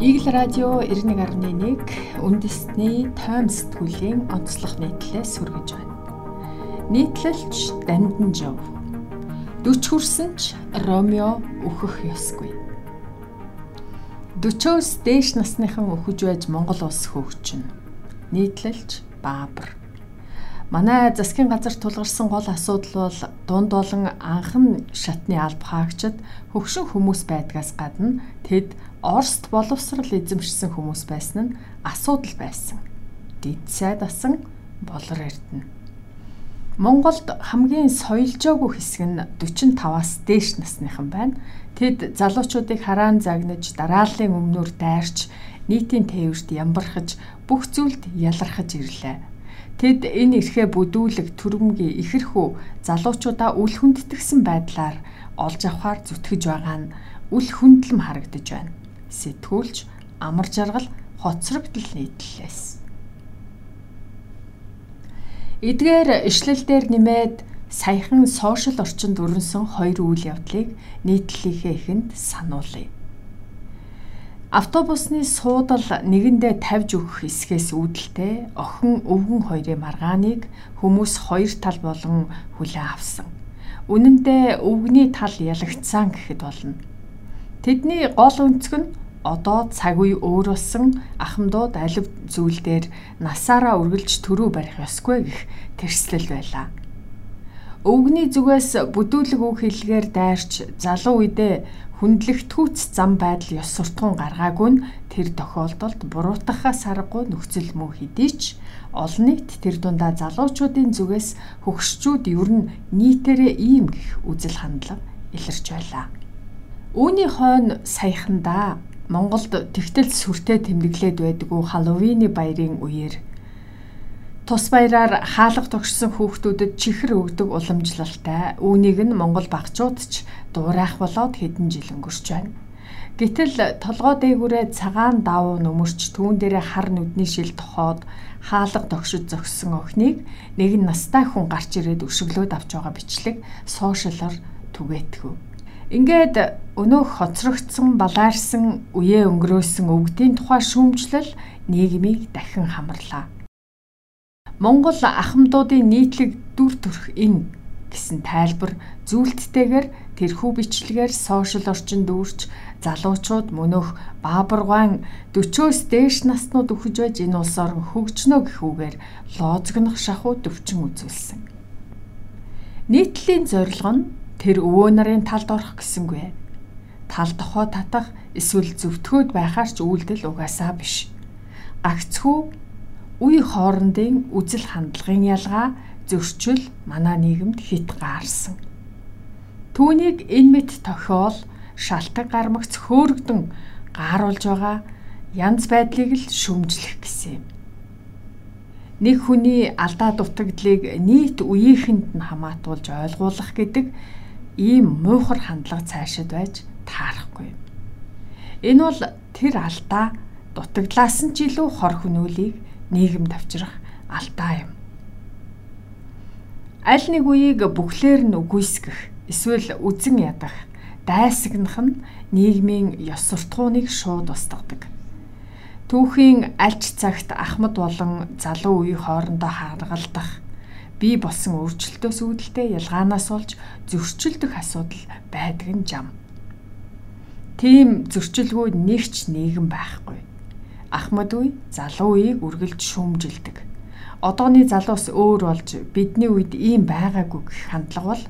Игэл радио 91.1 үндэсний тойм сэтгүүлийн онцлог нийтлэлээс хүргэж байна. Нийтлэлч Дандан Жов. 40 хүрсэн ч Ромео өөхөх ёсгүй. 40-оос дээш насныхан өхөж байж Монгол улс хөгжинэ. Нийтлэлч Баабар. Манай засгийн газар тулгарсан гол асуудал бол дунд болон анхан шатны алба хаагчид хөгшин хүмүүс байдгаас гадна тэд Оросд боловсрал эзэмшсэн хүмүүс байсан нь асуудал байсан. Дид сайд асан болор эрдэнэ. Монголд хамгийн соёлжоогүй хэсэг нь 45-аас дээш насныхан байна. Тэд залуучуудыг хараан загнаж, дарааллын өмнөр дайрч, нийтийн тээвэрт ямбархаж, бүх зүйлд ялархаж ирлээ. Тэд энэ эрхээ бүдүүлэг түрэмгий ихэрхүү залуучуудаа үл хүндэтгсэн байдлаар олж авахар зүтгэж байгаа нь үл хүндлэм харагдаж байна сэтгүүлч амар жаргал хоцрогдол нийтлэлээс. Эдгээр ишлэл дээр нэмээд саяхан сошиал орчинд өрнсөн хоёр үйл явдлыг нийтлэлийнхээ эхэнд сануулъя. Автобусны суудал нэгэндээ тавьж өгөх хэсгээс үүдэлтэй охин өвгөн хоёрын маргааныг хүмүүс хоёр тал болон хүлээн авсан. Үнэн дээр өвгний тал ялагдсан гэхэд болно. Тэдний гол өнцөг нь одоо цаг үе өөрөсөн ахмадууд алив зүйл дээр насаараа үргэлж төрөө барих ёсгүй гэх тэрслэл байлаа. Өвгний зүгээс бүдүүлэг үг хэлгээр дайрч залуу үедээ хүндлэгтгүүц зам байдал ёс суртахуун гаргаагүй нь тэр тохиолдолд буруутгахаас аргагүй нөхцөл мөн хэдий ч олон нийт тэр дундаа залуучуудын зүгээс хөгшчүүд ер нь нийтээрээ ийм гэх үзэл хандлага илэрч байлаа. Үүний хойно саяхандаа Монголд тэгтэл сүртэй тэмдэглээд байдгүй Халлоуины баярын үеэр тус баяраар хаалга тогшсон хүүхдүүдэд чихэр өгдөг уламжлалтай үүнийг нь Монгол багчууд ч дуурайх болоод хэдэн жил өнгөрч байна. Гэтэл толгой дээгүүрээ цагаан давуу нөмөрч түүн дээрээ хар нүдний шил тохоод хаалга тогшид зогссон охиныг нэгэн настай хүн гарч ирээд өшөглөөд авч байгаа бичлэг сошиалар түгээтгүү. Ингээд өнөөх хоцрогдсон балаарсан үеэ өнгөрөөсөн өвгдийн тухай шүүмжлэл нийгмийг дахин хамарлаа. Монгол ахмадуудын нийтлэг дүр төрх энэ гэсэн тайлбар зүйлттэйгээр тэрхүү бичлэгээр сошиал орчинд дүүрч залуучууд мөнөөх баабаргаан 40-оос дээш наснууд өгөж байж энэ улс орн хөгжнө гэх үгээр лоозгонох шахуу төвчин үзүүлсэн. Нийтлийн зорилго нь тэр өвөө нарын талд орох гэсэнгүй. Тал дохоо татах эсвэл зөвтгөөд байхаар ч үйлдэл угаасаа биш. Гагцхүү үе хоорондын үзэл хандлагын ялгаа зөрчил манай нийгэмд хит гаарсан. Түүнийг энэ мэт тохиол шалтгаан гармагц хөөргдөн гааруулж байгаа янз байдлыг л шүмжлэх гэсэн юм. Нэг хүний алдаа дутагдлыг нийт үеийнхэнд нь хамаатуулж ойлгуулах гэдэг ийм муухар хандлага цаашид байж таарахгүй. Энэ бол тэр алдаа дутагдлаас нь ч илүү хор хөнөөлийг нийгэм тавчрах алдаа юм. Аль нэг үеийг бүхлээр нь үгүйсгэх эсвэл үзен ядах дайсагнах нь нийгмийн ёс суртахууныг шууд устгадаг. Түүхийн альч цагт ахмад болон залуу үе хоорондоо харгалдах бий болсон өөрчлөлтөөс үүдэлтэй ялгаанаас болж зөрчилдөх асуудал байдаг нь жам. Тийм зөрчилгүй нэгч нийгэм байхгүй. Ахмад үе залуу үеийг үргэлж шүүмжилдэг. Одооны залуус өөр болж бидний үед ийм байгаагүй гэх хандлага бол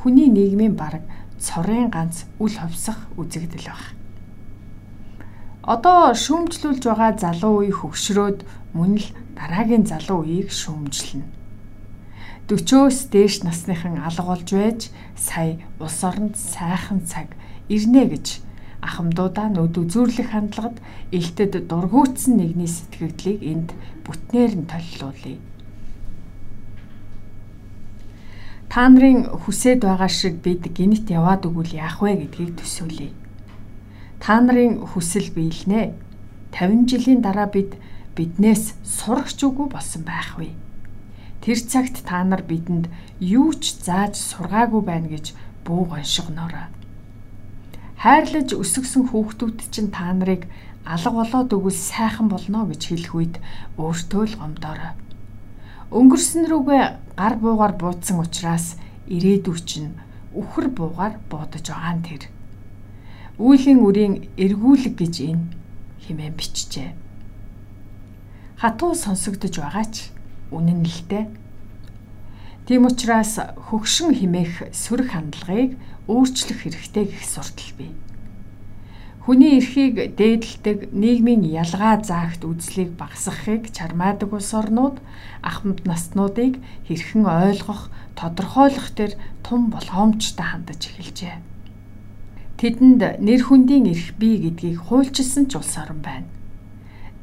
хүний нийгмийн бараг цорын ганц үл ховсох үзэгдэл баг. Одоо шүүмжлүүлж байгаа залуу үе хөгшрөөд мөн л дараагийн залуу үеийг шүүмжлэнэ 40-өөс дээш насныхан алга болж байж сая улс оронд сайхан цаг ирнэ гэж ахмадуудаа нүд үзүүрлэх хандлагад элтэд дургуутсан нэгний сэтгэгдлийг энд бүтнээр нь толилуулъя. Та нарын хүсэж байгаа шиг бид гинт яваад өгвөл яах вэ гэдгийг төсөөлье. Та нарын хүсэл биелнэ. 50 жилийн дараа бид биднээс сурагч үгүй болсон байх вэ? Тэр цагт та нар бидэнд юу ч зааж сургаагүй байна гэж бууг оншигноорой. Хайрлаж өсгсөн хүүхдүүд чинь та нарыг алга болоод өгвөл сайхан болно гэж хэлэх үед өөртөө л гомдоорой. Өнгөрсөн рүүгээ гар буугаар буудсан учраас ирээдүй чинь үхэр буугаар буудаж байгаа нь тэр. Үүлийн үрийн эргүүлэг гэж энэ хэмээн бичжээ. Хатуу сонсогдож байгаа ч үнэн л дээ. Тийм учраас хөгшин химээх сөрөг хандлагыг өөрчлөх хэрэгтэй гэх суртал бий. Хүний эрхийг дээдэлдэг нийгмийн ялгаа заагт үзлийг багасгахыг чармаадаг улс орнууд ахмад наснуудыг хэрхэн ойлгох, тодорхойлох төр тун болгоомжтой хандаж эхэлжээ. Тэдэнд нэр хүндийн эрх бий гэдгийг хуульчилсан ч улс орн байна.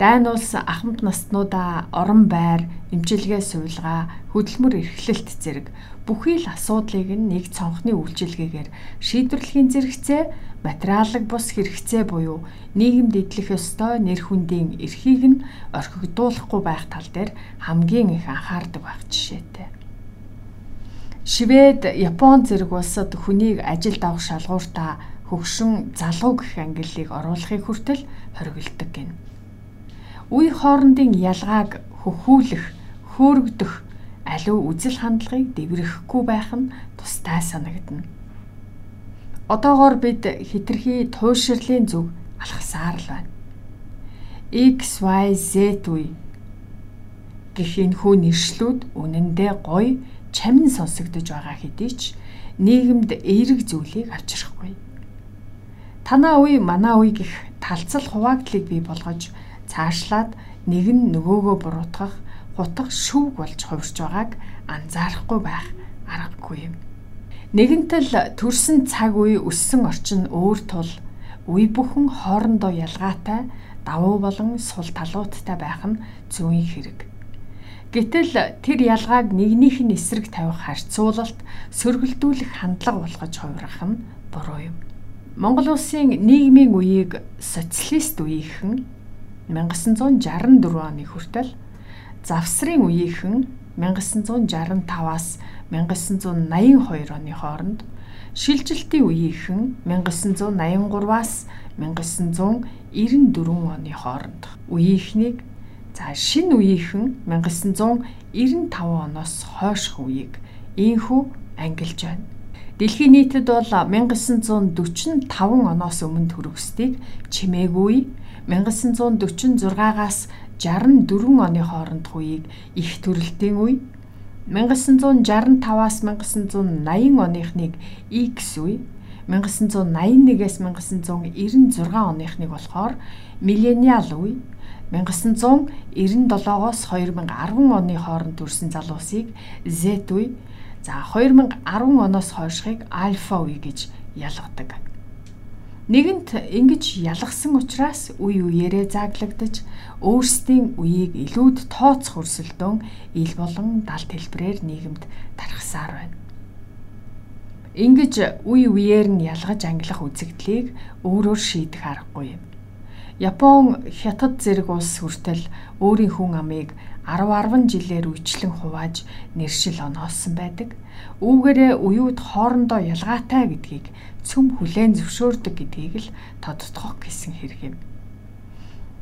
Дайн улс ахмад наснуудаа орон байр, эмчилгээ суулгаа, хөдөлмөр эрхлэлт зэрэг бүхий л асуудлыг нэг цонхны үйлчилгээгээр шийдвэрлэхийн зэрэгцээ материалог бус хэрэгцээ буюу нийгэмд эдлэх ёстой нэр хүндийн эрхийг нь орхигдуулахгүй байх тал дээр хамгийн их анхаардаг байх жишээтэй. Швед, Япон зэрэг улсад хүнийг ажилд авах шалгууртаа хөгшин залуу гэх ангиллыг оруулахыг хүртэл хориглдог гин. Үе хоорондын ялгааг хөхүүлэх, хөөргдөх аливаа үзэл хандлагыг дэврэхгүй байх нь тустай санагдана. Одоогоор бид хитрхи туйшрлын зүг алхасаар л байна. X, Y, Z үе гэх энэ хүү нэршлүүд үнэндээ гоё чамин сонсогдож байгаа хэдий ч нийгэмд эерэг зүйлийг авчрахгүй. Танаа үе, манаа үе гэх талцал хуваагдлыг бий болгож цаашлаад нэг нь нөгөөгөө буруутгах хутга шүв болж хувирч байгааг анзаарахгүй байх аргагүй юм. Нэгэнтэл төрсэн цаг үе өссөн орчин өөр тул үе бүхэн хоорондоо ялгаатай давуу болон сул талуудтай байх нь зүйн хэрэг. Гэтэл тэр ялгааг нэгнийх нь эсрэг тавих харьцуулалт сөргөлдүүлэх хандлага болгож хувирах нь буруу юм. Монгол улсын нийгмийн үеийг социалист үеийнхэн 1964 оны хүртэл Завсрын үеийнхэн 1965-аас 1982 оны хооронд шилжилтийн үеийнхэн 1983-аас 1994 оны хооронд үеийнхнийг за шинэ үеийнхэн 1995 оноос хойшх үеийг ийхүү ангилж байна. Дэлхийн нийтэд бол 1945 оноос өмнө төрөсдгийг чимээгүй 1946-аас 64 оны хоорондох үеийг их төрөлтийн үе. 1965-аас 1980 оныхныг X үе. 1981-ээс 1996 оныхныг болохоор миллениал үе. 1997-оос 2010 оны хооронд төрсэн залуусыг Z үе. за 2010 оноос хойшхыг альфа үе гэж ялгадаг. Нэгэнт ингэж ялгсан учраас үе үеэрээ зааглагдаж өөрсдийн үеийг илүүд тооцох өрсөлдөөн ил болон далд хэлбрээр нийгэмд тархасаар байна. Ингэж үе үеэр нь ялгаж ангилах үзэгдлийг өөрөөр шийдэх аргагүй юм. Япон, Хятад зэрэг улс хүртэл өөрийн хүн амыг 10 10 жилээр үечлэн хувааж нэршил оноосон байдаг. Үүгээрээ уюуд хоорондоо ялгаатай гэдгийг цөм хүлээн зөвшөөрдөг гэдгийг л тодтогох гэсэн хэрэг юм.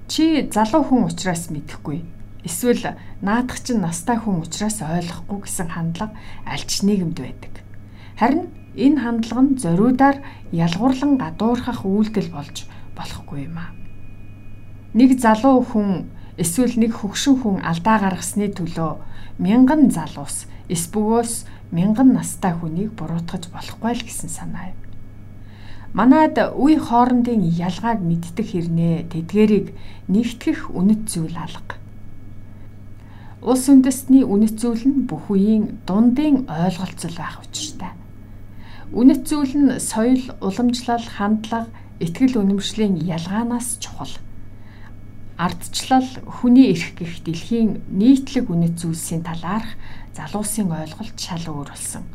Чи залуу хүн учраас мэдэхгүй. Эсвэл наадах чинь настай хүн учраас ойлгохгүй гэсэн хандлага альч нийгэмд байдаг. Харин энэ хандлага нь зориудаар ялгуурлан гадуурхах үйлдэл болж болохгүй юм аа. Нэг залуу хүн эсвэл нэг хөгшин хүн алдаа гаргасны төлөө мянган залуус эсбөгөөс мянган настай хүнийг буруутгаж болохгүй л гэсэн санаа юм. Манайд үе хоорондын ялгааг мэддэг хэрнээ тэдгэрийг нэгтгэх үнэт зүйл алга. Улс үндэстний үнэт зүйл нь бүх үеийн дундын ойлголцол байх учиртай. Үнэт зүйл нь соёл, уламжлал, хандлага, итгэл үнэмшлийн ялгаанаас чухал. Ардчлал хүний эрх гэх дэлхийн нийтлэг үнэт зүйлсийн талаарх залуусын ойлголт шал өөр болсон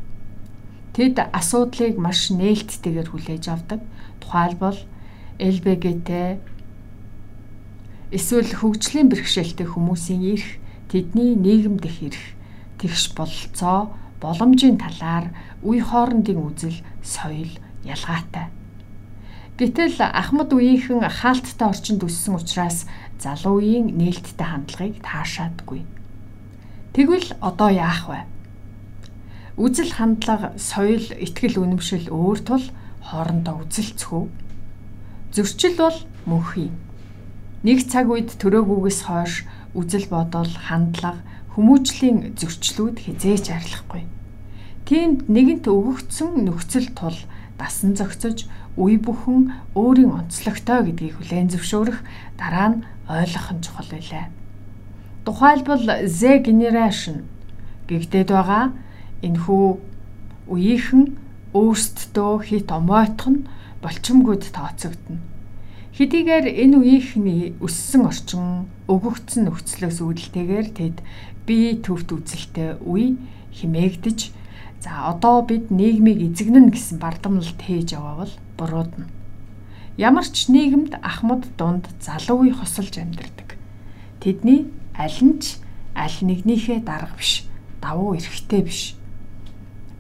Тэд асуудлыг маш нээлттэйгээр хүлээж авдаг. Тухайлбал ЛБГТ эсвэл хөгжлийн бэрхшээлтэй хүмүүсийн эрх, тэдний нийгэм дэх эрх, тэгш бололцоо, боломжийн талаар үе хоорондын үзэл, соёл ялгаатай. Гэтэл Ахмад үеийнхэн хаалттай орчинд өссөн учраас залуу үеийн нээлттэй хандлагыг таашаадгүй. Тэгвэл одоо яах вэ? Үзэл хандлага, соёл, итгэл үнэмшил өөр тул хоорондоо үзэлцэхүү. Зөрчил бол мөнхий. Нэг цаг үед төрөөгүйгээс хойш үзэл бодол, хандлага, хүмүүжлийн зөрчлүүд хизээж арилахгүй. Тиймд нэгэнт өгөгдсөн нөхцөл тул дасан зохицож үе бүхэн өөрийн онцлогтой гэдгийг хүлээн зөвшөөрөх дараа нь ойлгох нь чухал байлаа. Тухайлбал Z generation гэгдээд байгаа энэхүү үеийнхэн өөрсдөө хит омойтох нь болчимгүйд тооцогдно. Хэдийгээр энэ үеийнхний өссөн орчин өгөгдсөн нөхцлөөс үүдэлтэйгээр тэд бие төвт үзэлтэй үе химээгдэж За одоо бид нийгмийг эзэгнэн гэсэн бардамналт хийж яваавал буруудна. Ямар ч нийгэмд ахмад дунд залуу үе хосолж амьдардаг. Тэдний аль нь ч аль нэгнийхээ дарга биш, давуу эрхтэй биш.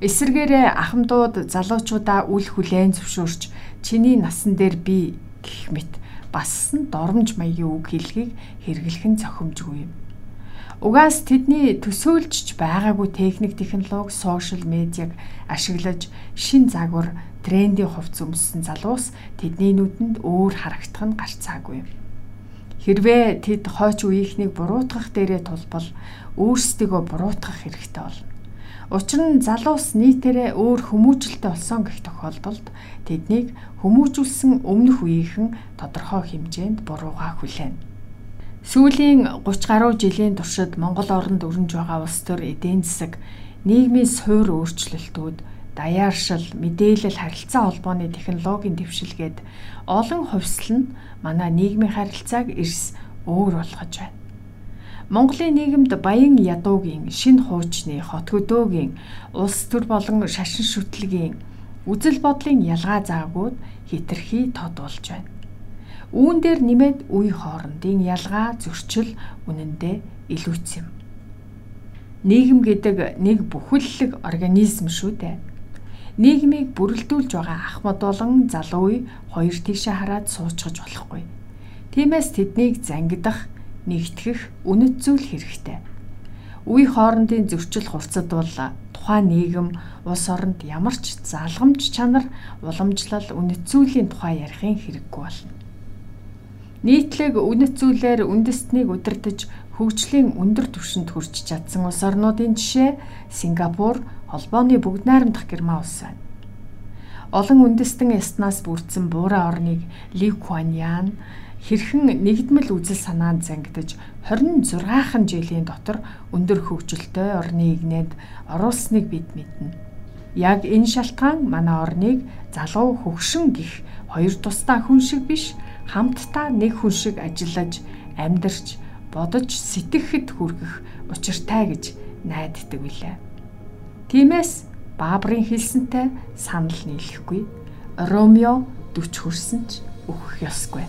Эсвэргээрээ ахмадууд залуучуудаа үл хүлээн зөвшөөрч чиний насан дээр би гэх мэт бас нь доромж маягийн үг хэлхийг хэрэглэх нь зохимжгүй юм. Угаас тэдний төсөөлж байгаагүй техник технологи, сошиал медиаг ашиглаж шин загвар, трендийн хувцс өмссөн залуус тэдний нүдэнд өөр харагдах нь гарцаагүй. Хэрвээ тэд хойч үеийнхнийг буруутгах дээрээ тулбал өөрсдийгөө буруутгах хэрэгтэй болно. Учир нь залуус нийтээрээ өөр хүмүүжлэлтэй болсон гэх тохиолдолд тэднийг хүмүүжүүлсэн өмнөх үеийнхэн тодорхой хэмжээнд бурууга хүлээнэ. Сүүлийн 30 гаруй жилийн туршид Монгол оронд өрнж байгаа улс төр эдийн засаг, нийгмийн суур өөрчлөлтүүд, даяаршил, мэдээлэл харилцаа холбооны технологийн дэвшилгээд олон хувьсал нь манай нийгмийн харилцааг эрс өөр болгож байна. Монголын нийгэмд баян ядуугийн, шин хуучны, хот хөдөөгийн, улс төр болон шашин шүтлгийн үзэл бодлын ялгаа заагууд хитрхи тод болж байна. Үүн дээр нэмээд үе хоорондын ялгаа зөрчил үнэндээ илүүц юм. Нийгэм гэдэг нэг бүхэллэг организм шүү дээ. Нийгмийг бүрэлдүүлж байгаа ахмад болон залуу үе хоёр тийшээ хараад суучгаж болохгүй. Тиймээс тэднийг зангидах, нэгтгэх үнэт зүйл хэрэгтэй. Үе хоорондын зөрчил хувцад бол тухайн нийгэм, улс оронд ямар ч залгамж чанар, уламжлал, үнэт зүйлийн тухай ярихын хэрэггүй болно. Нийтлэг үнэт зүйлээр үндэстнийг удирдах хөгжлийн өндөр түвшинд хүрч чадсан улс орнуудын жишээ Сингапур, холбооны бүгд найрамдах Герман улс байна. Олон үндэстэн яснаас бүрдсэн буурай орныг Ли Куан Ян хэрхэн нэгдмэл үзэл санаанд зангидж 26хан жилийн дотор өндөр хөгжилтэй орны игнэнд оруулсныг бид мэднэ. Яг энэ шалтгаан манай орныг залуу хөгшин гих хоёр тусдаа хүн шиг биш хамтдаа нэг хүн шиг ажиллаж амьдарч бодож сэтгэхэд хүргэх учиртай гэж найддаг билээ. Тиймээс Баабрын хэлсэнтэй санал нийлэхгүй Ромео 40 хүрсэн ч өөхөх ёсгүй.